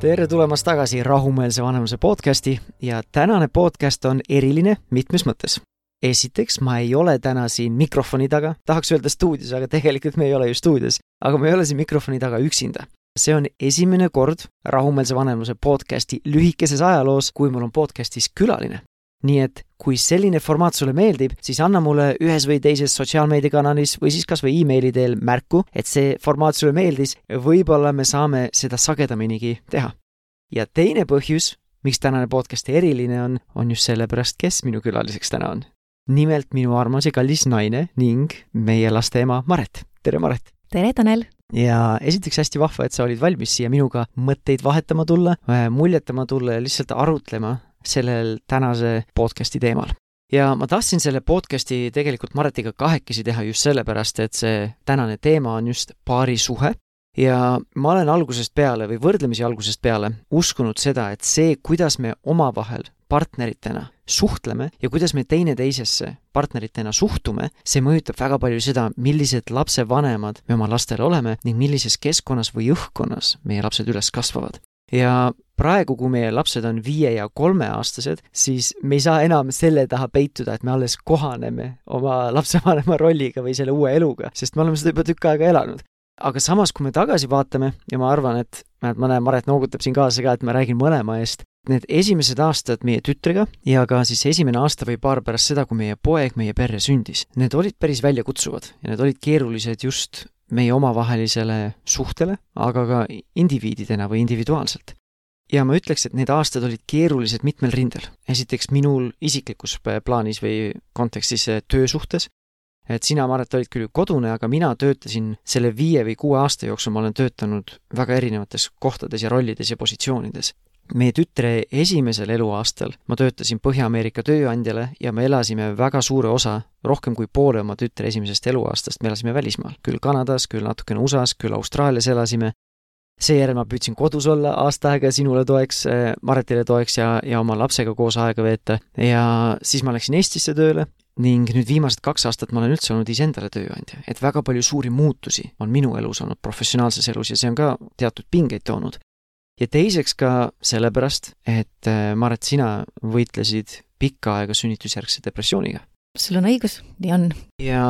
tere tulemast tagasi Rahumeelse Vanemluse podcasti ja tänane podcast on eriline mitmes mõttes. esiteks, ma ei ole täna siin mikrofoni taga, tahaks öelda stuudios, aga tegelikult me ei ole ju stuudios, aga me ei ole siin mikrofoni taga üksinda. see on esimene kord Rahumeelse Vanemluse podcasti lühikeses ajaloos, kui mul on podcastis külaline nii et kui selline formaat sulle meeldib, siis anna mulle ühes või teises sotsiaalmeediakanalis või siis kas või emaili teel märku, et see formaat sulle meeldis, võib-olla me saame seda sagedaminigi teha. ja teine põhjus, miks tänane podcast eriline on, on just sellepärast, kes minu külaliseks täna on. nimelt minu armas ja kallis naine ning meie laste ema Maret. tere, Maret! tere, Tanel! ja esiteks hästi vahva, et sa olid valmis siia minuga mõtteid vahetama tulla, muljetama tulla ja lihtsalt arutlema sellel tänase podcasti teemal. ja ma tahtsin selle podcasti tegelikult Maretiga kahekesi teha just sellepärast, et see tänane teema on just paarisuhe ja ma olen algusest peale või võrdlemisi algusest peale uskunud seda, et see, kuidas me omavahel partneritena suhtleme ja kuidas me teineteisesse partneritena suhtume, see mõjutab väga palju seda, millised lapsevanemad me oma lastele oleme ning millises keskkonnas või õhkkonnas meie lapsed üles kasvavad ja praegu, kui meie lapsed on viie ja kolmeaastased, siis me ei saa enam selle taha peituda, et me alles kohaneme oma lapsevanema rolliga või selle uue eluga, sest me oleme seda juba tükk aega elanud. aga samas, kui me tagasi vaatame ja ma arvan, et ma näen, Maret noogutab siin kaasa ka, et ma räägin mõlema eest, need esimesed aastad meie tütrega ja ka siis esimene aasta või paar pärast seda, kui meie poeg meie perre sündis, need olid päris väljakutsuvad ja need olid keerulised just meie omavahelisele suhtele, aga ka indiviididena või individuaalselt. Ja ma ütleks, et need aastad olid keerulised mitmel rindel. esiteks minul isiklikus plaanis või kontekstis eh, töösuhtes, et sina, Maret, olid küll kodune, aga mina töötasin selle viie või kuue aasta jooksul, ma olen töötanud väga erinevates kohtades ja rollides ja positsioonides meie tütre esimesel eluaastal ma töötasin Põhja-Ameerika tööandjale ja me elasime väga suure osa, rohkem kui poole oma tütre esimesest eluaastast me elasime välismaal. küll Kanadas, küll natukene USA-s, küll Austraalias elasime. Seejärel ma püüdsin kodus olla aasta aega sinule toeks, äh, Maretile toeks ja, ja oma lapsega koos aega veeta. Ja siis ma läksin Eestisse tööle ning nüüd viimased kaks aastat ma olen üldse olnud iseendale tööandja, et väga palju suuri muutusi on minu elus olnud professionaalses elus ja see on ka teatud pingeid toonud. Ja teiseks ka sellepärast, et äh, Maret, sina võitlesid pikka aega sünnitusjärgse depressiooniga. Sul on õigus, nii on. ja,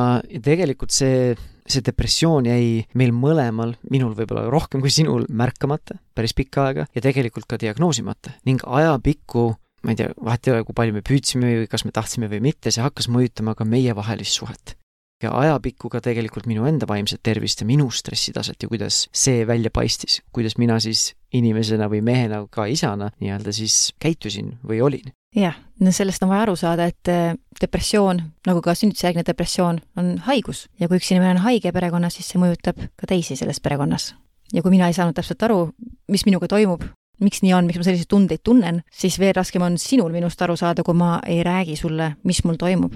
tegelikult see, see depressioon jäi meil mõlemal, minul võib-olla rohkem kui sinul, märkamata päris pikka aega ja tegelikult ka diagnoosimata ning ajapikku ma ei tea, vahet ei ole, kui palju me püüdsime või kas me tahtsime või mitte, see hakkas mõjutama ka meievahelist suhet ja ajapikku ka tegelikult minu enda vaimset tervist ja minu stressitaset ja kuidas see välja paistis, kuidas mina siis inimesena või mehena, ka isana nii-öelda siis käitusin või olin. Jah, no sellest on vaja aru saada, et äh, depressioon, nagu ka sünnitusjärgne depressioon, on haigus ja kui üks inimene on haige perekonnas, siis see mõjutab ka teisi selles perekonnas. ja kui mina ei saanud täpselt aru, mis minuga toimub, miks nii on, miks ma selliseid tundeid tunnen, siis veel raskem on sinul minust aru saada, kui ma ei räägi sulle, mis mul toimub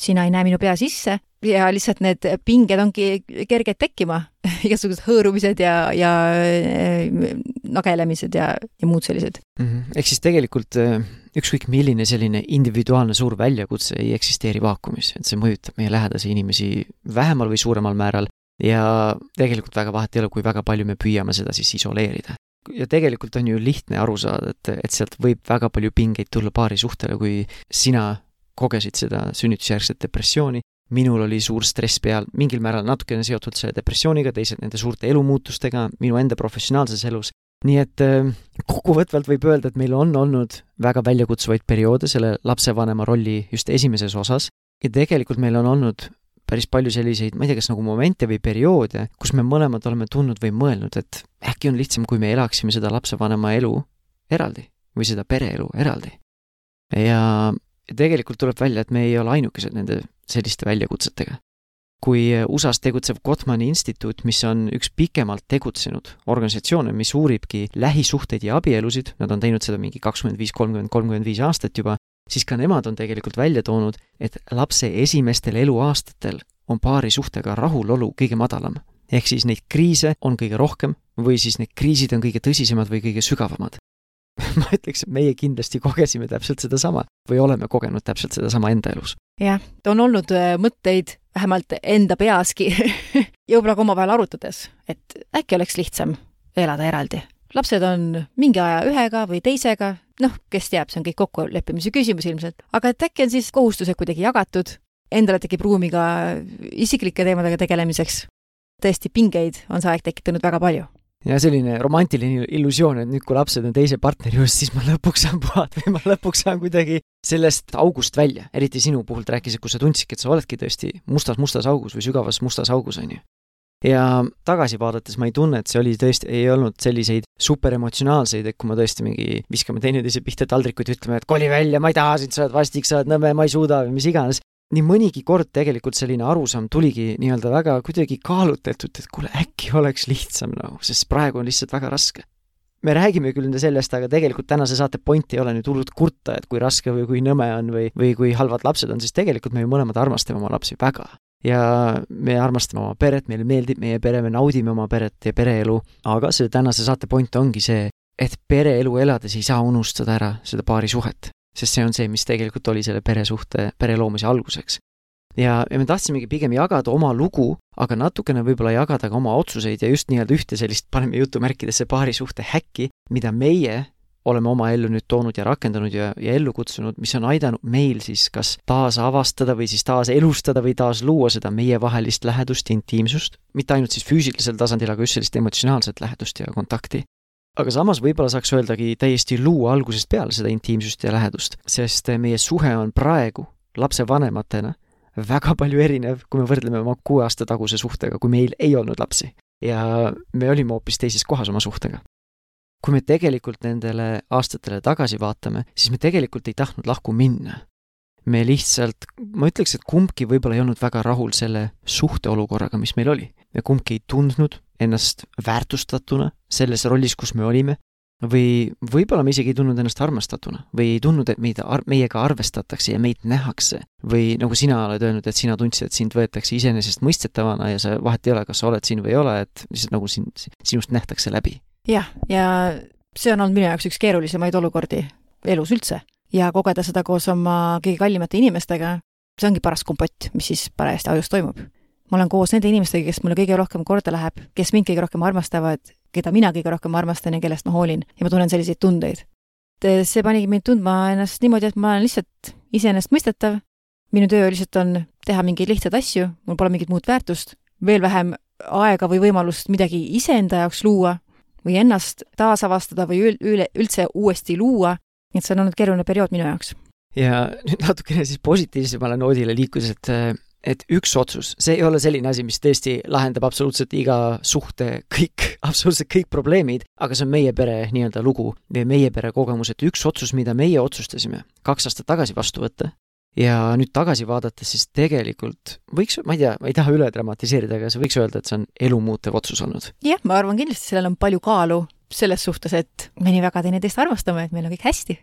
sina ei näe minu pea sisse ja lihtsalt need pinged ongi kerged tekkima igasugused hõõrumised ja, ja äh, nagelemised ja, ja muud sellised mm. -hmm. ehk siis tegelikult äh, ükskõik milline selline individuaalne suur väljakutse ei eksisteeri vaakumis, et see mõjutab meie lähedasi inimesi vähemal või suuremal määral ja tegelikult väga vahet ei ole, kui väga palju me püüame seda siis isoleerida ja tegelikult on ju lihtne aru saada, et, et sealt võib väga palju pingeid tulla paari suhtele, kui sina kogesid seda sünnitusjärgset depressiooni, minul oli suur stress peal, mingil määral natukene seotud selle depressiooniga, teised nende suurte elumuutustega minu enda professionaalses elus, nii et äh, kokkuvõtvalt võib öelda, et meil on olnud väga väljakutsuvaid perioode selle lapsevanema rolli just esimeses osas. Ja tegelikult meil on olnud päris palju selliseid, ma ei tea, kas nagu momente või perioode, kus me mõlemad oleme tundnud või mõelnud, et äkki on lihtsam, kui me elaksime seda lapsevanema elu eraldi või seda pereelu eraldi. ja tegelikult tuleb välja, et me ei ole ainukesed nende selliste väljakutsetega. kui USA-s tegutsev Gottmani instituut, mis on üks pikemalt tegutsenud organisatsioone, mis uuribki lähisuhteid ja abielusid, nad on teinud seda mingi kakskümmend viis, kolmkümmend, kolmkümmend viis aastat juba, siis ka nemad on tegelikult välja toonud, et lapse esimestel eluaastatel on paari suhtega rahulolu kõige madalam. ehk siis neid kriise on kõige rohkem või siis need kriisid on kõige tõsisemad või kõige sügavamad ma ütleks, et meie kindlasti kogesime täpselt sedasama või oleme kogenud täpselt sedasama enda elus. jah, on olnud äh, mõtteid, vähemalt enda peaski ja võib-olla ka omavahel arutades, et äkki oleks lihtsam elada eraldi. lapsed on mingi aja ühega või teisega, noh, kes teab, see on kõik kokkuleppimise küsimus ilmselt, aga et äkki on siis kohustused kuidagi jagatud, endale tekib ruumi ka isiklike teemadega tegelemiseks. tõesti, pingeid on see aeg tekitanud väga palju ja selline romantiline illusioon, et nüüd, kui lapsed on teise partneri juures, siis ma lõpuks saan puhata või ma lõpuks saan kuidagi sellest august välja, eriti sinu puhul ta rääkis, et kui sa tundsidki, et sa oledki tõesti mustas-mustas augus või sügavas mustas augus, on ju. ja tagasi vaadates ma ei tunne, et see oli tõesti, ei olnud selliseid superemotsionaalseid, et kui ma tõesti mingi viskame teineteise pihta taldrikuid, ütleme, et koli välja, ma ei taha sind, sa oled vastik, sa oled nõme, ma ei suuda või mis iganes nii mõnigi kord tegelikult selline arusaam tuligi nii-öelda väga kuidagi kaalutletud, et kuule, äkki oleks lihtsam nagu, sest praegu on lihtsalt väga raske. me räägime küll sellest, aga tegelikult tänase saate point ei ole nüüd hullult kurta, et kui raske või kui nõme on või, või kui halvad lapsed on, siis tegelikult me ju mõlemad armastame oma lapsi väga. ja me armastame oma peret, meile meeldib meie pere, me naudime oma peret ja pereelu, aga see tänase saate point ongi see, et pereelu elades ei saa unustada ära seda paari suhet sest see on see, mis tegelikult oli selle peresuhte, pere loomise alguseks. ja, ja me tahtsimegi pigem jagada oma lugu, aga natukene võib-olla jagada ka oma otsuseid ja just nii-öelda ühte sellist, paneme jutumärkidesse, paarisuhte häkki, mida meie oleme oma ellu nüüd toonud ja rakendanud ja, ja ellu kutsunud, mis on aidanud meil siis kas taasavastada või siis taaselustada või taasluua seda meievahelist lähedust intiimsust, mitte ainult siis füüsilisel tasandil, aga just sellist emotsionaalset lähedust ja kontakti aga samas võib-olla saaks öeldagi täiesti luua algusest peale seda intiimsust ja lähedust, sest meie suhe on praegu lapsevanematena väga palju erinev, kui me võrdleme oma kuue aasta taguse suhtega, kui meil ei olnud lapsi. ja me olime hoopis teises kohas oma suhtega. kui me tegelikult nendele aastatele tagasi vaatame, siis me tegelikult ei tahtnud lahku minna. me lihtsalt, ma ütleks, et kumbki võib-olla ei olnud väga rahul selle suhteolukorraga, mis meil oli. me kumbki ei tundnud ennast väärtustatuna selles rollis, kus me olime, või võib-olla me isegi ei tundnud ennast armastatuna või ei tundnud, et meid ar-, meiega arvestatakse ja meid nähakse. või nagu sina oled öelnud, et sina tundsid, et sind võetakse iseenesestmõistetavana ja sa, vahet ei ole, kas sa oled siin või ei ole, et lihtsalt nagu sind, sinust nähtakse läbi. jah, ja see on olnud minu jaoks üks keerulisemaid olukordi elus üldse. ja kogeda seda koos oma kõige kallimate inimestega, see ongi paras kompott, mis siis parajasti ajus toimub ma olen koos nende inimestega, kes mulle kõige rohkem korda läheb, kes mind kõige rohkem armastavad, keda mina kõige rohkem armastan ja kellest ma hoolin ja ma tunnen selliseid tundeid. see panigi mind tundma ennast niimoodi, et ma olen lihtsalt iseenesestmõistetav, minu töö lihtsalt on teha mingeid lihtsaid asju, mul pole mingit muud väärtust, veel vähem aega või võimalust midagi iseenda jaoks luua või ennast taasavastada või üle, üldse uuesti luua, et see on olnud keeruline periood minu jaoks. ja nüüd natukene siis positiivsemale noodile liikudes, et et üks otsus, see ei ole selline asi, mis tõesti lahendab absoluutselt iga suhte kõik, absoluutselt kõik probleemid, aga see on meie pere nii-öelda lugu või meie pere kogemus, et üks otsus, mida meie otsustasime kaks aastat tagasi vastu võtta ja nüüd tagasi vaadates, siis tegelikult võiks, ma ei tea, ma ei taha üle dramatiseerida, aga see võiks öelda, et see on elumuutev otsus olnud. jah, ma arvan kindlasti, sellel on palju kaalu selles suhtes, et me nii väga teineteist armastame, et meil on kõik hästi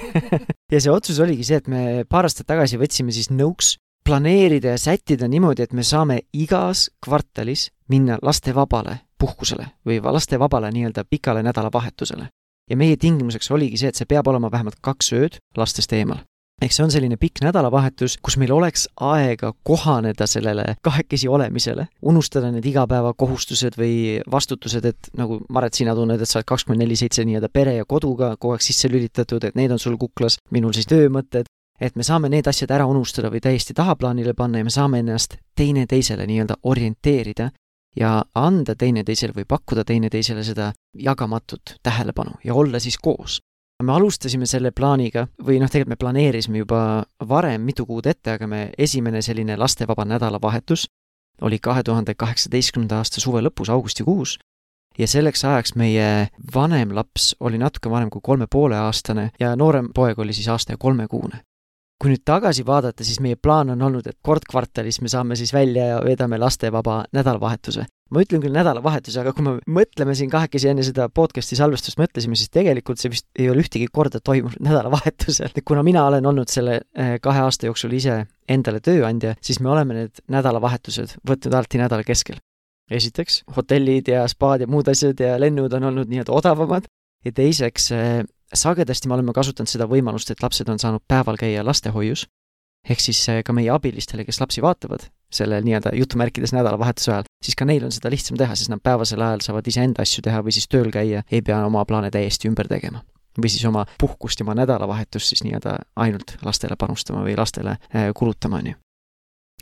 ja see otsus oligi see, et me paar aastat tagasi võtsime siis nõuks planeerida ja sättida niimoodi, et me saame igas kvartalis minna lastevabale puhkusele või lastevabale nii-öelda pikale nädalavahetusele. ja meie tingimuseks oligi see, et see peab olema vähemalt kaks ööd lastest eemal. ehk see on selline pikk nädalavahetus, kus meil oleks aega kohaneda sellele kahekesi olemisele, unustada need igapäevakohustused või vastutused, et nagu Maret, sina tunned, et sa oled kakskümmend neli seitse nii-öelda pere ja koduga kogu aeg sisse lülitatud, et need on sul kuklas, minul siis töömõtted, et me saame need asjad ära unustada või täiesti tahaplaanile panna ja me saame ennast teineteisele nii-öelda orienteerida ja anda teineteisele või pakkuda teineteisele seda jagamatut tähelepanu ja olla siis koos. me alustasime selle plaaniga või noh, tegelikult me planeerisime juba varem mitu kuud ette, aga me esimene selline lastevaba nädalavahetus oli kahe tuhande kaheksateistkümnenda aasta suve lõpus, augustikuus, ja selleks ajaks meie vanem laps oli natuke vanem kui kolme poole aastane ja noorem poeg oli siis aasta ja kolmekuune kui nüüd tagasi vaadata, siis meie plaan on olnud, et kord kvartalis me saame siis välja ja veedame lastevaba nädalavahetuse. ma ütlen küll nädalavahetuse, aga kui me mõtleme siin kahekesi enne seda podcast'i salvestust mõtlesime, siis tegelikult see vist ei ole ühtegi korda toimunud nädalavahetusel. kuna mina olen olnud selle eh, kahe aasta jooksul ise endale tööandja, siis me oleme need nädalavahetused võtnud alati nädala keskel. esiteks, hotellid ja spaad ja muud asjad ja lennud on olnud nii-öelda odavamad ja teiseks, eh, sagedasti me oleme kasutanud seda võimalust, et lapsed on saanud päeval käia lastehoius, ehk siis eh, ka meie abilistele, kes lapsi vaatavad, selle nii-öelda jutumärkides nädalavahetuse ajal, siis ka neil on seda lihtsam teha, sest nad päevasel ajal saavad iseenda asju teha või siis tööl käia, ei pea oma plaane täiesti ümber tegema. või siis oma puhkust ja oma nädalavahetust siis nii-öelda ainult lastele panustama või lastele eh, kulutama, on ju.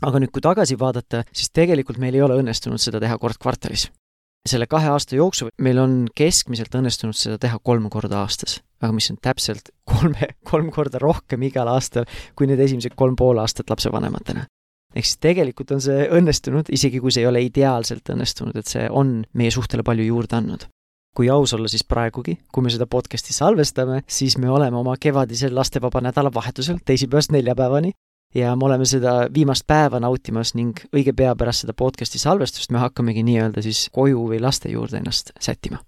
aga nüüd, kui tagasi vaadata, siis tegelikult meil ei ole õnnestunud seda teha kord kvartalis selle kahe aasta jooksul meil on keskmiselt õnnestunud seda teha kolm korda aastas, aga mis on täpselt kolme, kolm korda rohkem igal aastal kui need esimesed kolm pool aastat lapsevanematena. ehk siis tegelikult on see õnnestunud, isegi kui see ei ole ideaalselt õnnestunud, et see on meie suhtele palju juurde andnud kui aus olla, siis praegugi, kui me seda podcast'i salvestame, siis me oleme oma kevadisel lastevaba nädalavahetusel teisipäevast neljapäevani ja me oleme seda viimast päeva nautimas ning õige pea pärast seda podcast'i salvestust me hakkamegi nii-öelda siis koju või laste juurde ennast sättima.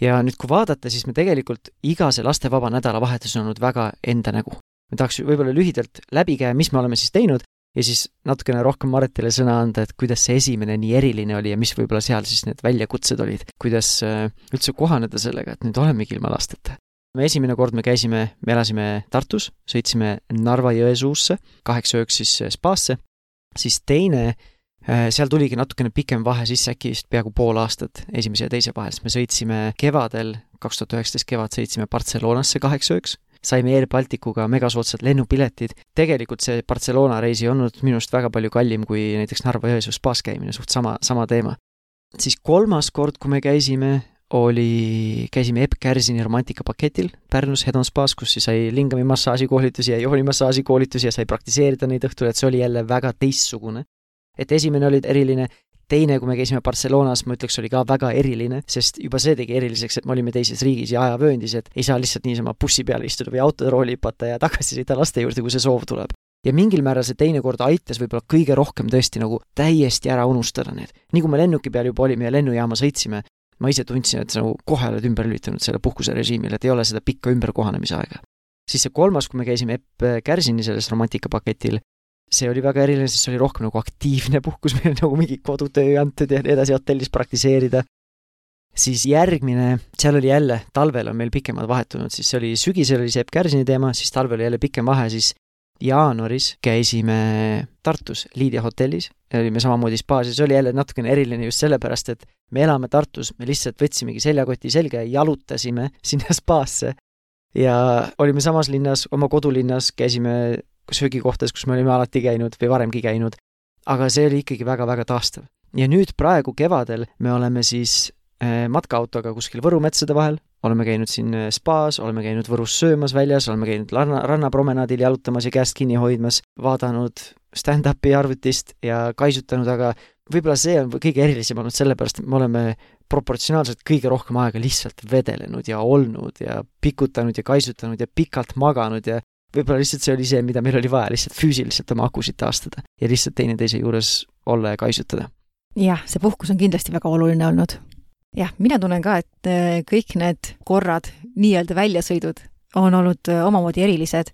ja nüüd, kui vaadata, siis me tegelikult iga see lastevaba nädalavahetus on olnud väga enda nägu. me tahaks võib-olla lühidalt läbi käia, mis me oleme siis teinud ja siis natukene rohkem Maretile sõna anda, et kuidas see esimene nii eriline oli ja mis võib-olla seal siis need väljakutsed olid, kuidas äh, üldse kohaneda sellega, et nüüd olemegi ilma lasteta me esimene kord me käisime, me elasime Tartus, sõitsime Narva-Jõesuusse, kaheks ööks siis äh, spaasse, siis teine, äh, seal tuligi natukene pikem vahe sisse, äkki vist peaaegu pool aastat esimese ja teise vahel, sest me sõitsime kevadel, kaks tuhat üheksateist kevad sõitsime Barcelonasse kaheks ööks, saime Air Balticuga megasoodsad lennupiletid. tegelikult see Barcelona reis ei olnud minu arust väga palju kallim kui näiteks Narva-Jõesuu spaas käimine, suht sama, sama teema. siis kolmas kord, kui me käisime, oli, käisime Epp Kärsini romatikapaketil Pärnus Hedon spaas, kus siis sai lingami massaažikoolitusi ja joonimassaaži koolitusi ja sai praktiseerida neid õhtul, et see oli jälle väga teistsugune. et esimene oli eriline, teine, kui me käisime Barcelonas, ma ütleks, oli ka väga eriline, sest juba see tegi eriliseks, et me olime teises riigis ja ajavööndis, et ei saa lihtsalt niisama bussi peale istuda või autorooli hüpata ja tagasi sõita laste juurde, kui see soov tuleb ja mingil määral see teinekord aitas võib-olla kõige rohkem tõesti nagu täiesti ära unustada need. nii kui me lennuki peal juba olime ja lennujaama sõitsime, ma ise tundsin, et sa nagu kohe oled ümber lülitanud selle puhkuserežiimile, et ei ole seda pikka ümberkohanemise aega. siis see kolmas, kui me käisime Epp Kärsini selles romatikapaketil, see oli väga eriline, sest see oli rohkem nagu aktiivne puhkus, meil nagu mingi kodutöö antud ja nii edasi hotellis praktiseerida. siis järgmine, seal oli jälle, talvel on meil pikemad vahetunud, siis see oli, sügisel oli see Epp Kärsini teema, siis talvel oli jälle pikem vahe, siis jaanuaris käisime Tartus Lydia hotellis, olime samamoodi spaas ja see oli jälle natukene eriline just sellepärast, et me elame Tartus, me lihtsalt võtsimegi seljakoti selga ja jalutasime sinna spaasse. ja olime samas linnas, oma kodulinnas, käisime söögikohtades, kus me olime alati käinud või varemgi käinud, aga see oli ikkagi väga-väga taastav. ja nüüd praegu kevadel me oleme siis eh, matkaautoga kuskil Võru metsade vahel, oleme käinud siin äh, spaas, oleme käinud Võrus söömas väljas, oleme käinud ranna, rannapromenaadil jalutamas ja käest kinni hoidmas, vaadanud stand-up'i arvutist ja kaisutanud, aga võib-olla see on kõige erilisem olnud sellepärast, et me oleme proportsionaalselt kõige rohkem aega lihtsalt vedelenud ja olnud ja pikutanud ja kaisutanud ja pikalt maganud ja võib-olla lihtsalt see oli see, mida meil oli vaja, lihtsalt füüsiliselt oma akusid taastada ja lihtsalt teineteise juures olla ja kaisutada. jah, see puhkus on kindlasti väga oluline olnud jah, mina tunnen ka, et äh, kõik need korrad, nii-öelda väljasõidud, on olnud äh, omamoodi erilised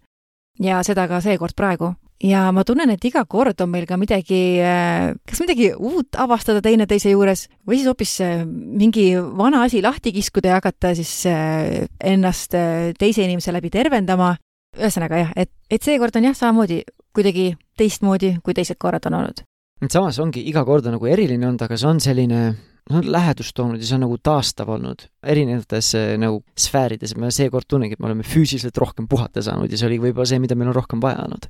ja seda ka seekord praegu. ja ma tunnen, et iga kord on meil ka midagi, äh, kas midagi uut avastada teineteise juures või siis hoopis mingi vana asi lahti kiskuda ja hakata siis ennast teise inimese läbi tervendama. ühesõnaga jah, et, et seekord on jah, samamoodi kuidagi teistmoodi, kui teised korrad on olnud. samas ongi iga kord on nagu eriline olnud, aga see on selline no lähedust toonud ja see on nagu taastav olnud erinevates eh, nagu sfäärides, ma seekord tunnengi, et me oleme füüsiliselt rohkem puhata saanud ja see oli võib-olla see, mida meil on rohkem vaja olnud.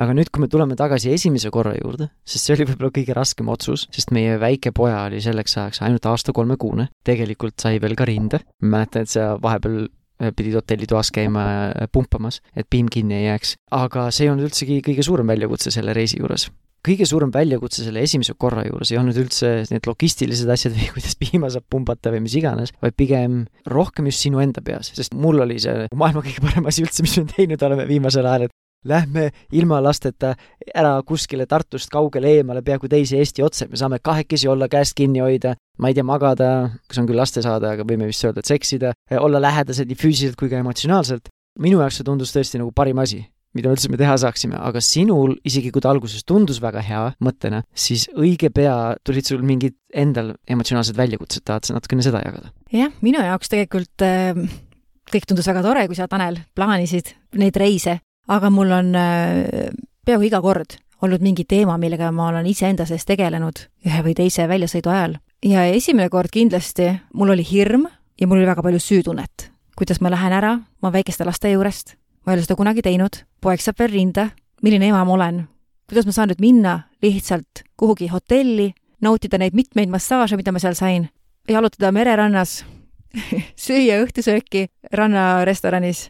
aga nüüd, kui me tuleme tagasi esimese korra juurde, sest see oli võib-olla kõige raskem otsus, sest meie väike poja oli selleks ajaks ainult aasta kolmekuune, tegelikult sai veel ka rinde, mäletan, et sa vahepeal eh, pidid hotellitoas käima eh, pumpamas, et piim kinni ei jääks. aga see ei olnud üldsegi kõige suurem väljakutse selle reisi juures kõige suurem väljakutse selle esimese korra juures ei olnud üldse need logistilised asjad või kuidas piima saab pumbata või mis iganes, vaid pigem rohkem just sinu enda peas, sest mul oli see maailma kõige parem asi üldse, mis me teinud oleme viimasel ajal, et lähme ilma lasteta ära kuskile Tartust kaugele eemale, peaaegu teise Eesti otsa, me saame kahekesi olla käest kinni hoida, ma ei tea, magada, kas on küll laste saada, aga võime vist öelda, et seksida, olla lähedased nii füüsiliselt kui ka emotsionaalselt. minu jaoks see tundus tõesti nagu parim asi, mida üldse me teha saaksime, aga sinul, isegi kui ta alguses tundus väga hea mõttena, siis õige pea tulid sul mingid endal emotsionaalsed väljakutsed, tahad sa natukene seda jagada? jah, minu jaoks tegelikult äh, kõik tundus väga tore, kui sa, Tanel, plaanisid neid reise aga mul on äh, peaaegu iga kord olnud mingi teema, millega ma olen iseenda sees tegelenud ühe või teise väljasõidu ajal. ja esimene kord kindlasti mul oli hirm ja mul oli väga palju süütunnet. kuidas ma lähen ära oma väikeste laste juurest, ma ei ole seda kunagi teinud, poeg saab veel rinda, milline ema ma olen, kuidas ma saan nüüd minna lihtsalt kuhugi hotelli, nautida neid mitmeid massaaže, mida ma seal sain, jalutada mererannas süüa õhtusööki rannarestoranis?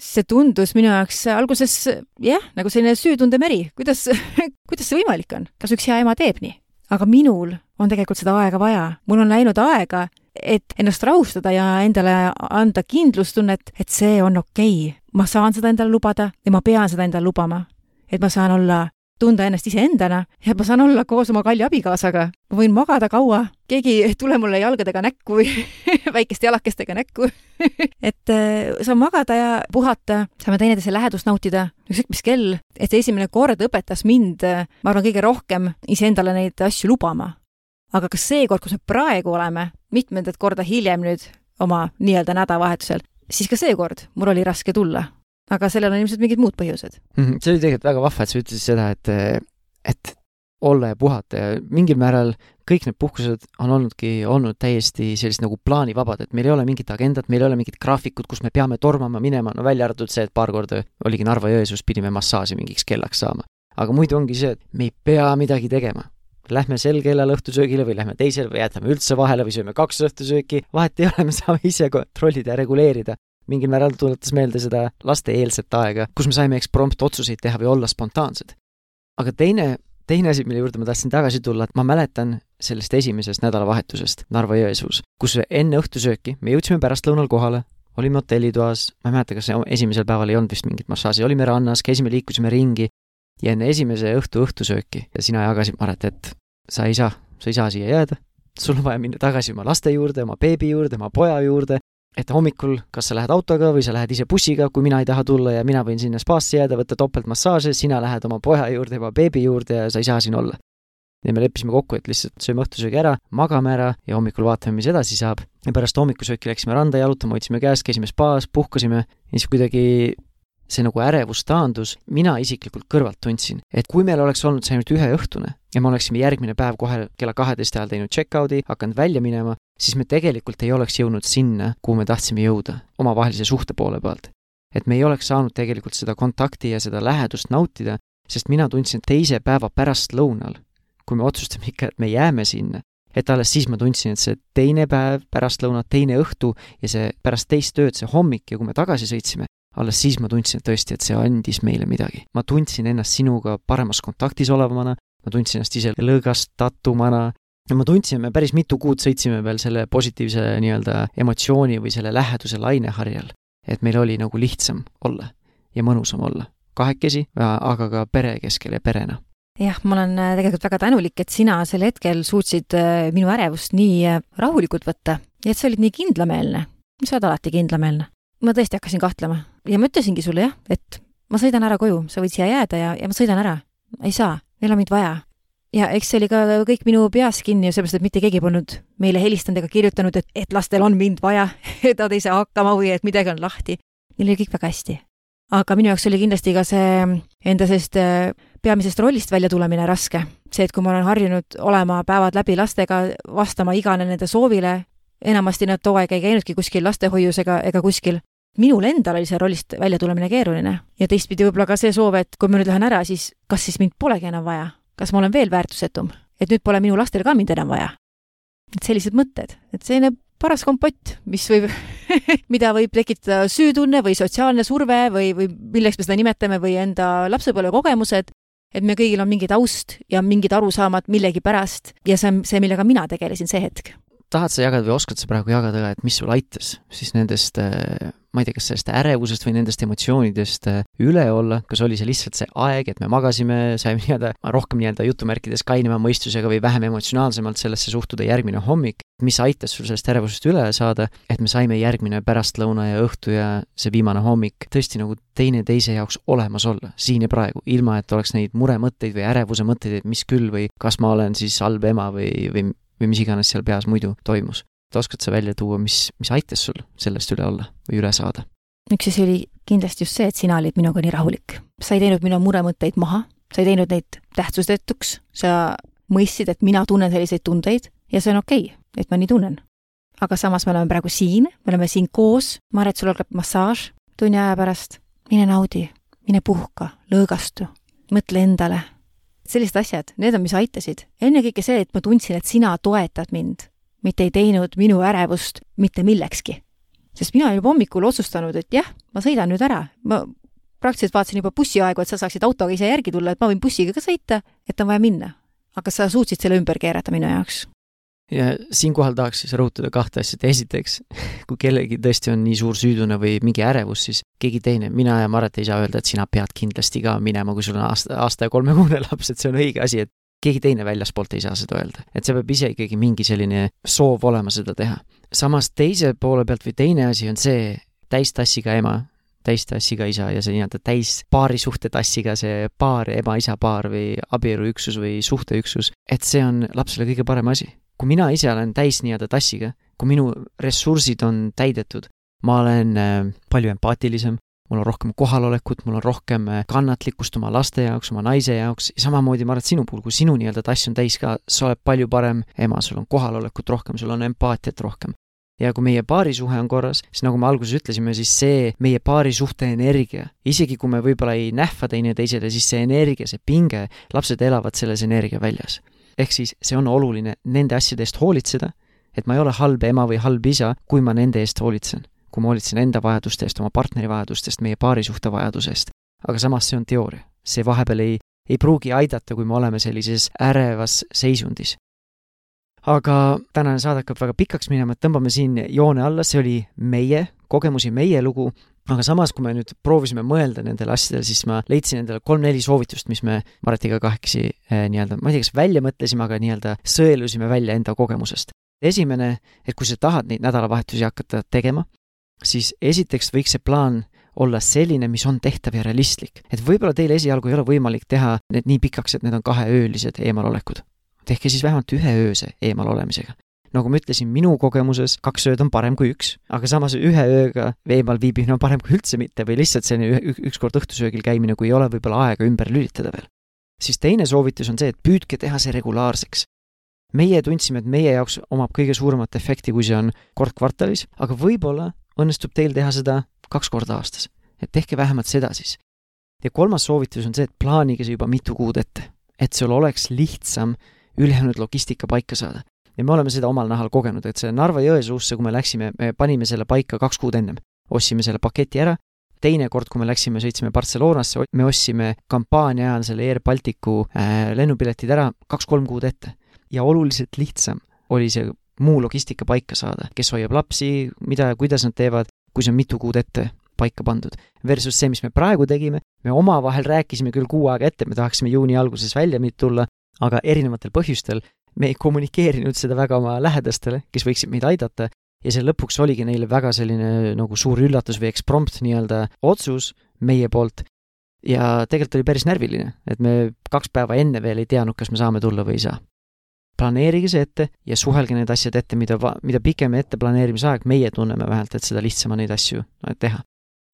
See tundus minu jaoks alguses jah, nagu selline süütundemeri, kuidas, kuidas see võimalik on, kas üks hea ema teeb nii? aga minul on tegelikult seda aega vaja, mul on läinud aega, et ennast rahustada ja endale anda kindlustunnet, et see on okei okay.. ma saan seda endale lubada ja ma pean seda endale lubama. et ma saan olla tunda ennast iseendana ja ma saan olla koos oma kalli abikaasaga. ma võin magada kaua, keegi ei tule mulle jalgadega näkku väikeste jalakestega näkku et äh, saan magada ja puhata, saame teineteise lähedust nautida, ükskõik mis kell. et see esimene kord õpetas mind, äh, ma arvan, kõige rohkem iseendale neid asju lubama. Aga kas see kord, kus me praegu oleme, mitmendat korda hiljem nüüd oma nii-öelda nädalavahetusel, siis ka seekord mul oli raske tulla aga sellel on ilmselt mingid muud põhjused mm. -hmm. see oli tegelikult väga vahva, et sa ütlesid seda, et, et olla ja puhata ja mingil määral kõik need puhkused on olnudki olnud täiesti sellised nagu plaanivabad, et meil ei ole mingit agendat, meil ei ole mingit graafikut, kus me peame tormama minema, no välja arvatud see, et paar korda oligi Narva-Jõesuus, pidime massaaži mingiks kellaks saama. aga muidu ongi see, et me ei pea midagi tegema. Lähme sel kellal õhtusöögile või lähme teisel või jätame üldse vahele või sööme kaks õhtusööki, vahet ei ole, me saame ise kontrollida ja reguleerida mingil määral tuletas meelde seda laste-eelset aega, kus me saime eksprompt otsuseid teha või olla spontaansed. aga teine, teine asi, mille juurde ma tahtsin tagasi tulla, et ma mäletan sellest esimesest nädalavahetusest Narva-Jõesuus, kus enne õhtusööki me jõudsime pärastlõunal kohale, olime hotellitoas, ma ei mäleta, kas esimesel päeval ei olnud vist mingit massaaži, olime rannas, käisime, liikusime ringi ja enne esimese õhtu õhtusööki ja sina jagasid Maret, et sa ei saa, sa ei saa siia jääda, sul on vaja minna tagasi oma laste juurde, oma beebi juurde, oma poja juurde, et hommikul kas sa lähed autoga või sa lähed ise bussiga, kui mina ei taha tulla ja mina võin sinna spaasse jääda, võtta topeltmassaaže, sina lähed oma poja juurde, oma beebi juurde ja sa ei saa siin olla. ja me leppisime kokku, et lihtsalt sööme õhtusöögi ära, magame ära ja hommikul vaatame, mis edasi saab. ja pärast hommikusööki läksime randa jalutama, hoidsime käes, käisime spaas, puhkasime ja siis kuidagi see nagu ärevus taandus, mina isiklikult kõrvalt tundsin, et kui meil oleks olnud see ainult üheõhtune ja me oleksime järgmine päev kohe kella kaheteist ajal teinud check-out'i, hakanud välja minema, siis me tegelikult ei oleks jõudnud sinna, kuhu me tahtsime jõuda, omavahelise suhte poole pealt. et me ei oleks saanud tegelikult seda kontakti ja seda lähedust nautida, sest mina tundsin teise päeva pärastlõunal, kui me otsustasime ikka, et me jääme sinna, et alles siis ma tundsin, et see teine päev, pärastlõuna, teine õhtu ja see pärast teist ööd, see hommik ja kui me tagasi sõitsime, alles siis ma tundsin tõesti, et see andis meile midagi. ma tundsin ennast sinuga paremas kontaktis olevana, ma tundsin ennast ise lõõgastatumana ja ma tundsin, me päris mitu kuud sõitsime veel selle positiivse nii-öelda emotsiooni või selle läheduse laineharjal. et meil oli nagu lihtsam olla ja mõnusam olla. kahekesi, aga ka pere keskel ja perena jah, ma olen äh, tegelikult väga tänulik, et sina sel hetkel suutsid äh, minu ärevust nii äh, rahulikult võtta ja et sa olid nii kindlameelne. sa oled alati kindlameelne. Ma tõesti hakkasin kahtlema ja ma ütlesingi sulle jah, et ma sõidan ära koju, sa võid siia jääda ja, ja ma sõidan ära. ei saa, neil on mind vaja ja eks see oli ka kõik minu peas kinni, sellepärast et mitte keegi polnud meile helistanud ega kirjutanud, et, et lastel on mind vaja, et nad ei saa hakkama või et midagi on lahti. Neil oli kõik väga hästi. aga minu jaoks oli kindlasti ka see enda sellest äh, peamisest rollist välja tulemine raske. see, et kui ma olen harjunud olema päevad läbi lastega, vastama igale nende soovile, enamasti nad too aeg ei käinudki kuskil lastehoius ega, ega kuskil, minul endal oli see rollist välja tulemine keeruline ja teistpidi võib-olla ka see soov, et kui ma nüüd lähen ära, siis kas siis mind polegi enam vaja? Kas ma olen veel väärtusetum, et nüüd pole minu lastel ka mind enam vaja? et sellised mõtted, et selline paras kompott, mis võib mida võib tekitada süütunne või sotsiaalne surve või, või milleks me seda nimetame, või enda lapsepõlvekogemused, et me kõigil on mingi taust ja mingid arusaamad millegipärast ja see on see, millega mina tegelesin see hetk tahad sa jagada või oskad sa praegu jagada et mis sul aitas siis nendest äh, ma ei tea, kas sellest ärevusest või nendest emotsioonidest äh, üle olla, kas oli see lihtsalt see aeg, et me magasime, saime nii-öelda rohkem nii-öelda jutumärkides kainema mõistusega või vähem emotsionaalsemalt sellesse suhtuda järgmine hommik, mis aitas sul sellest ärevusest üle saada, et me saime järgmine pärastlõuna ja õhtu ja see viimane hommik tõesti nagu teineteise jaoks olemas olla, siin ja praegu, ilma et oleks neid muremõtteid või ärevuse mõtteid, et mis küll või kas ma olen siis halb ema või, või, või mis iganes seal peas muidu toimus et oskad sa välja tuua, mis, mis aitas sul sellest üle olla või üle saada? üks asi oli kindlasti just see, et sina olid minuga nii rahulik. sa ei teinud minu muremõtteid maha, sa ei teinud neid tähtsusetuks, sa mõistsid, et mina tunnen selliseid tundeid ja see on okei okay,, et ma nii tunnen. aga samas me oleme praegu siin, me oleme siin koos, Maret, sul algab massaaž tunni aja pärast, mine naudi, mine puhka, lõõgastu, mõtle endale. Sellised asjad, need on, mis aitasid. ennekõike see, et ma tundsin, et sina toetad mind mitte ei teinud minu ärevust mitte millekski. sest mina olin juba hommikul otsustanud, et jah, ma sõidan nüüd ära, ma praktiliselt vaatasin juba bussiaegu, et sa saaksid autoga ise järgi tulla, et ma võin bussiga ka sõita, et on vaja minna. aga sa suutsid selle ümber keerata minu jaoks ja siinkohal tahaks siis rõhutada kahte asja, et esiteks, kui kellelgi tõesti on nii suur süüdune või mingi ärevus, siis keegi teine, mina ja Maret ei saa öelda, et sina pead kindlasti ka minema, kui sul on aasta, aasta ja kolmekuune laps, et see on õige asi, et keegi teine väljaspoolt ei saa seda öelda. et see peab ise ikkagi mingi selline soov olema seda teha. samas teise poole pealt või teine asi on see täistassiga ema, täistassiga isa ja see nii-öelda täis paarisuhte tassiga see paar, ema-isa paar või abieluüksus või suhteüksus, et see on lapsele kõige parem asi. Kui mina ise olen täis nii-öelda tassiga, kui minu ressursid on täidetud, ma olen äh, palju empaatilisem, mul on rohkem kohalolekut, mul on rohkem äh, kannatlikkust oma laste jaoks, oma naise jaoks ja samamoodi ma arvan, et sinu puhul, kui sinu nii-öelda tass on täis ka, sa oled palju parem ema, sul on kohalolekut rohkem, sul on empaatiat rohkem. ja kui meie paarisuhe on korras, siis nagu me alguses ütlesime, siis see meie paarisuhte energia, isegi kui me võib-olla ei nähva teineteisele, siis see energia, see pinge, lapsed elavad selles energia väljas. Ehk siis see on oluline nende asjade eest hoolitseda, et ma ei ole halb ema või halb isa, kui ma nende eest hoolitsen kui ma hoolitsen enda vajaduste eest, oma partneri vajadustest, meie paarisuhte vajadusest. aga samas see on teooria. see vahepeal ei, ei pruugi aidata, kui me oleme sellises ärevas seisundis. aga tänane saade hakkab väga pikaks minema, et tõmbame siin joone alla, see oli meie kogemusi, meie lugu, aga samas, kui me nüüd proovisime mõelda nendele asjadele, siis ma leidsin endale kolm-neli soovitust, mis me Maretiga kahekesi eh, nii-öelda, ma ei tea, kas välja mõtlesime, aga nii-öelda sõelusime välja enda kogemusest esimene, et kui sa tahad neid nädalavahetusi hakata tegema, siis esiteks võiks see plaan olla selline, mis on tehtav ja realistlik. et võib-olla teil esialgu ei ole võimalik teha need nii pikaks, et need on kaheöölised eemalolekud. tehke siis vähemalt üheööse eemalolemisega. Nagu ma ütlesin, minu kogemuses kaks ööd on parem kui üks, aga samas ühe ööga eemal viibimine on parem kui üldse mitte või lihtsalt selline ükskord õhtusöögil käimine, kui ei ole võib-olla aega ümber lülitada veel. siis teine soovitus on see, et püüdke teha see regulaarseks meie tundsime, et meie jaoks omab kõige suuremat efekti, kui see on kord kvartalis, aga võib-olla õnnestub teil teha seda kaks korda aastas. et tehke vähemalt seda siis. ja kolmas soovitus on see, et plaanige see juba mitu kuud ette, et sul oleks lihtsam ülejäänud logistika paika saada. Ja me oleme seda omal nahal kogenud, et see Narva Jõesuusse, kui me läksime, me panime selle paika kaks kuud ennem. ostsime selle paketi ära, teine kord, kui me läksime, sõitsime Barcelonasse, me ostsime kampaania ajal selle Air Balticu äh, lennupiletid ära kaks-kolm kuud ette. ja oluliselt lihtsam oli see muu logistika paika saada, kes hoiab lapsi, mida ja kuidas nad teevad, kui see on mitu kuud ette paika pandud. Versus see, mis me praegu tegime, me omavahel rääkisime küll kuu aega ette, me tahaksime juuni alguses välja tulla, aga erinevatel põhjustel me ei kommunikeerinud seda väga oma lähedastele, kes võiksid meid aidata, ja see lõpuks oligi neile väga selline nagu suur üllatus või eksprompt nii-öelda otsus meie poolt, ja tegelikult oli päris närviline, et me kaks päeva enne veel ei teadnud, kas me saame tulla või ei saa planeerige see ette ja suhelge need asjad ette, mida, mida pikem ette planeerimisaeg, meie tunneme vähemalt, et seda lihtsam on neid asju teha.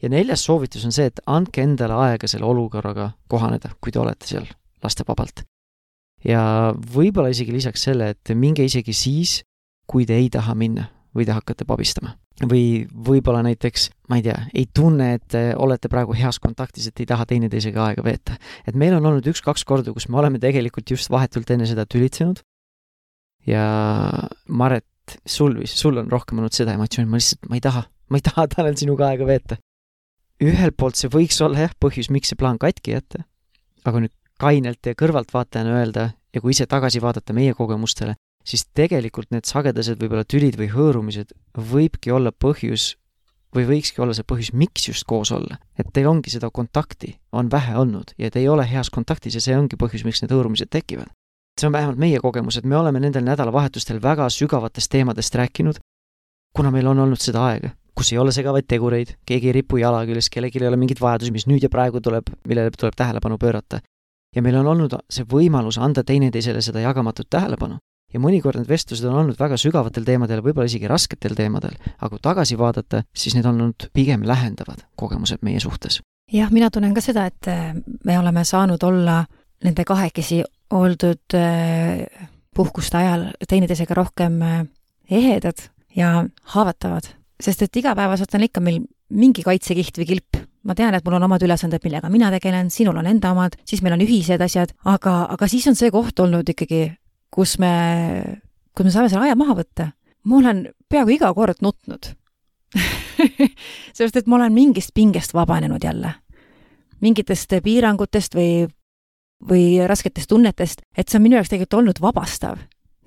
ja neljas soovitus on see, et andke endale aega selle olukorraga kohaneda, kui te olete seal lastevabalt. Ja võib-olla isegi lisaks selle, et minge isegi siis, kui te ei taha minna või te hakkate pabistama. või võib-olla näiteks, ma ei tea, ei tunne, et te olete praegu heas kontaktis, et ei taha teineteisega aega veeta. et meil on olnud üks-kaks korda, kus me oleme tegelikult just vahetult enne seda tülitsenud ja Maret, sul vist, sul on rohkem olnud seda emotsiooni, ma lihtsalt, ma ei taha, ma ei taha Tanel sinuga aega veeta. ühelt poolt see võiks olla jah, põhjus, miks see plaan katki jätta, aga nüüd kainelt ja kõrvaltvaatajana öelda ja kui ise tagasi vaadata meie kogemustele, siis tegelikult need sagedased võib-olla tülid või hõõrumised võibki olla põhjus või võikski olla see põhjus, miks just koos olla. et teil ongi seda kontakti, on vähe olnud ja te ei ole heas kontaktis ja see ongi põhjus, miks need hõõrumised tekivad. see on vähemalt meie kogemus, et me oleme nendel nädalavahetustel väga sügavatest teemadest rääkinud, kuna meil on olnud seda aega, kus ei ole segavaid tegureid, keegi ei ripu jala küljes, kellelgi ei ole mingeid vajadusi, mis nüüd ja praegu tuleb, millele tuleb tähelepanu pöörata. Ja meil on olnud see võimalus anda teineteisele seda jagamatut tähelepanu ja mõnikord need vestlused on olnud väga sügavatel teemadel, võib-olla isegi rasketel teemadel, aga kui tagasi vaadata, siis need on olnud pigem lähendavad kogemused meie suhtes. jah, mina tunnen ka seda, et äh, me oleme saanud olla nende kahekesi oldud äh, puhkuste ajal teineteisega rohkem äh, ehedad ja haavatavad, sest et igapäevaselt on ikka meil mingi kaitsekiht või kilp. Ma tean, et mul on omad ülesanded, millega mina tegelen, sinul on enda omad, siis meil on ühised asjad, aga, aga siis on see koht olnud ikkagi kus me, kus me saame selle aja maha võtta. ma olen peaaegu iga kord nutnud sellepärast, et ma olen mingist pingest vabanenud jälle. mingitest piirangutest või, või rasketest tunnetest, et see on minu jaoks tegelikult olnud vabastav.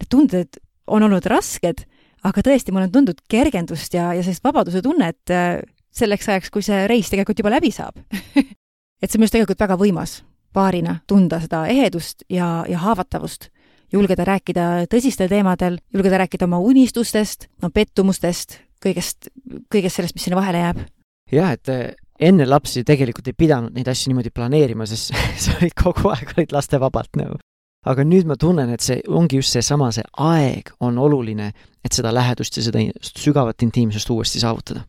Need tunded on olnud rasked, aga tõesti, mul on tundnud kergendust ja, ja sellist vabaduse tunnet äh, selleks ajaks, kui see reis tegelikult juba läbi saab et see on minu arust tegelikult väga võimas paarina tunda seda ehedust ja, ja haavatavust julgeda rääkida tõsistel teemadel, julgeda rääkida oma unistustest, no pettumustest, kõigest, kõigest sellest, mis sinna vahele jääb. jah, et eh, enne lapsi tegelikult ei pidanud neid asju niimoodi planeerima, sest sa olid kogu aeg, olid lastevabalt nagu. aga nüüd ma tunnen, et see ongi just seesama, see aeg on oluline, et seda lähedust ja seda sügavat intiimsust uuesti saavutada.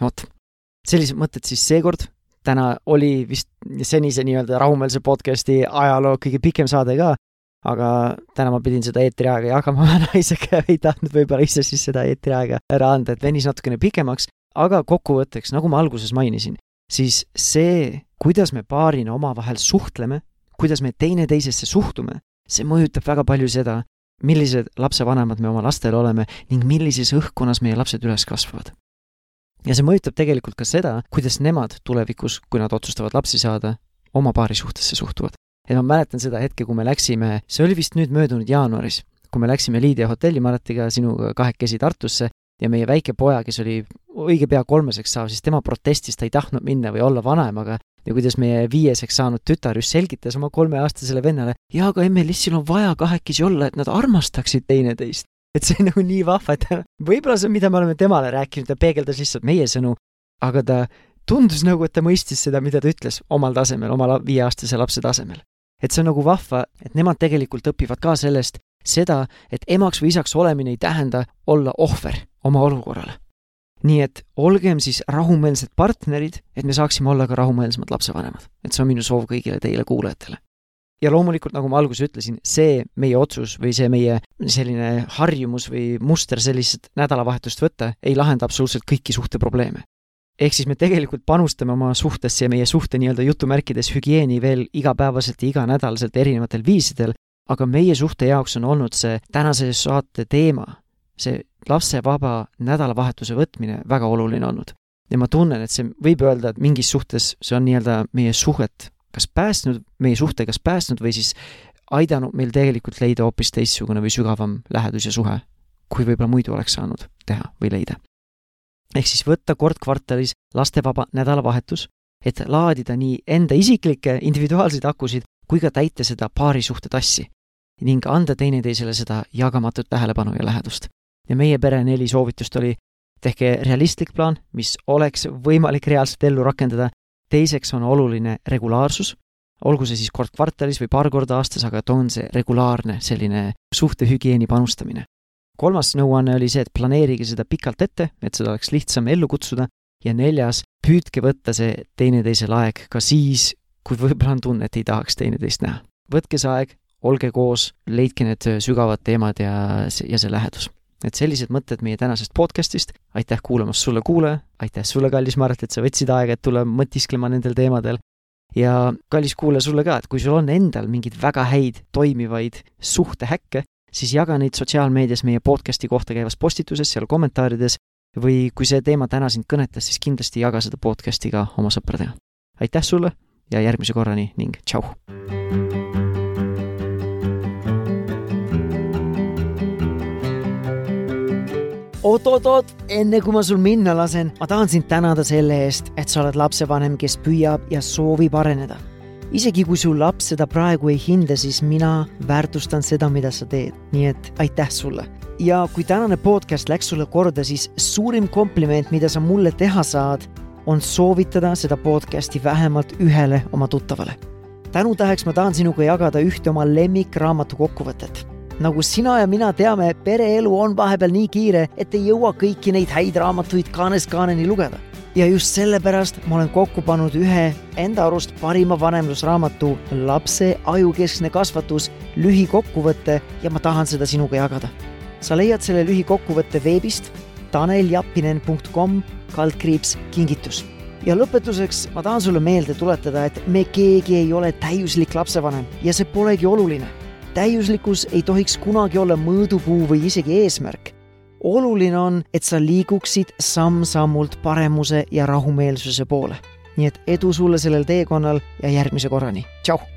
Vot, sellised mõtted siis seekord, täna oli vist senise nii-öelda rahumeelse podcasti ajaloo kõige pikem saade ka, aga täna ma pidin seda eetriaega jagama naisega ja ei tahtnud võib-olla ise siis seda eetriaega ära anda, et venis natukene pikemaks, aga kokkuvõtteks, nagu ma alguses mainisin, siis see, kuidas me paarina omavahel suhtleme, kuidas me teineteisesse suhtume, see mõjutab väga palju seda, millised lapsevanemad me oma lastele oleme ning millises õhkkonnas meie lapsed üles kasvavad. Ja see mõjutab tegelikult ka seda, kuidas nemad tulevikus, kui nad otsustavad lapsi saada, oma paari suhtesse suhtuvad et ma mäletan seda hetke, kui me läksime, see oli vist nüüd möödunud jaanuaris, kui me läksime Liidia hotellimaratiga sinuga kahekesi Tartusse ja meie väike poja, kes oli õige pea kolmeseks saav, siis tema protestis, ta ei tahtnud minna või olla vanaemaga ja kuidas meie viieseks saanud tütar just selgitas oma kolmeaastasele vennale, jaa, aga Emmelissil on vaja kahekesi olla, et nad armastaksid teineteist. Et see nagu nii vahva, et võib-olla see on, mida me oleme temale rääkinud, ta peegeldas lihtsalt meie sõnu, aga ta tundus nagu, et ta mõistis seda, mida ta ütles omal tasemel, oma viieaastase lapse tasemel et see on nagu vahva, et nemad tegelikult õpivad ka sellest, seda, et emaks või isaks olemine ei tähenda olla ohver oma olukorrale. nii et olgem siis rahumeelsed partnerid, et me saaksime olla ka rahumeelsemad lapsevanemad. et see on minu soov kõigile teile kuulajatele. Ja loomulikult, nagu ma alguses ütlesin, see meie otsus või see meie selline harjumus või muster sellist nädalavahetust võtta ei lahenda absoluutselt kõiki suhteprobleeme ehk siis me tegelikult panustame oma suhtesse ja meie suhte nii-öelda jutumärkides hügieeni veel igapäevaselt ja iganädalaselt erinevatel viisidel, aga meie suhte jaoks on olnud see tänase saate teema, see lapsevaba nädalavahetuse võtmine väga oluline olnud. ja ma tunnen, et see võib öelda, et mingis suhtes see on nii-öelda meie suhet kas päästnud, meie suhte kas päästnud või siis aidanud meil tegelikult leida hoopis teistsugune või sügavam lähedus ja suhe, kui võib-olla muidu oleks saanud teha või leida ehk siis võtta kord kvartalis lastevaba nädalavahetus, et laadida nii enda isiklikke individuaalseid akusid kui ka täita seda paarisuhte tassi ning anda teineteisele seda jagamatut tähelepanu ja lähedust. ja meie pere neli soovitust oli, tehke realistlik plaan, mis oleks võimalik reaalselt ellu rakendada, teiseks on oluline regulaarsus, olgu see siis kord kvartalis või paar korda aastas, aga et on see regulaarne selline suhtehügieeni panustamine kolmas nõuanne oli see, et planeerige seda pikalt ette, et seda oleks lihtsam ellu kutsuda, ja neljas, püüdke võtta see teineteisel aeg ka siis, kui võib-olla on tunne, et ei tahaks teineteist näha. võtke see aeg, olge koos, leidke need sügavad teemad ja, ja see lähedus. Et sellised mõtted meie tänasest podcastist, aitäh kuulamast sulle, kuulaja, aitäh sulle, kallis Mart, et sa võtsid aega, et tulla mõtisklema nendel teemadel ja kallis kuulaja sulle ka, et kui sul on endal mingeid väga häid toimivaid suhtehäkke, siis jaga neid sotsiaalmeedias meie podcasti kohta käivas postituses, seal kommentaarides või kui see teema täna sind kõnetas, siis kindlasti jaga seda podcasti ka oma sõpradega. aitäh sulle ja järgmise korrani ning tšau! Oot-oot-oot, enne kui ma sul minna lasen, ma tahan sind tänada selle eest, et sa oled lapsevanem, kes püüab ja soovib areneda. isegi kui su laps seda praegu ei hinda, siis mina väärtustan seda, mida sa teed, nii et aitäh sulle. ja kui tänane podcast läks sulle korda, siis suurim kompliment, mida sa mulle teha saad, on soovitada seda podcasti vähemalt ühele oma tuttavale. tänutäheks ma tahan sinuga jagada ühte oma lemmikraamatu kokkuvõtet nagu sina ja mina teame, pereelu on vahepeal nii kiire, et ei jõua kõiki neid häid raamatuid kaanest kaaneni lugeda. ja just sellepärast ma olen kokku pannud ühe enda arust parima vanemlusraamatu Lapse ajukeskne kasvatus lühikokkuvõte ja ma tahan seda sinuga jagada. sa leiad selle lühikokkuvõtte veebist taneljappinen.com kaldkriips kingitus ja lõpetuseks ma tahan sulle meelde tuletada, et me keegi ei ole täiuslik lapsevanem ja see polegi oluline täiuslikkus ei tohiks kunagi olla mõõdupuu või isegi eesmärk. oluline on, et sa liiguksid samm-sammult paremuse ja rahumeelsuse poole. nii et edu sulle sellel teekonnal ja järgmise korrani, tšau!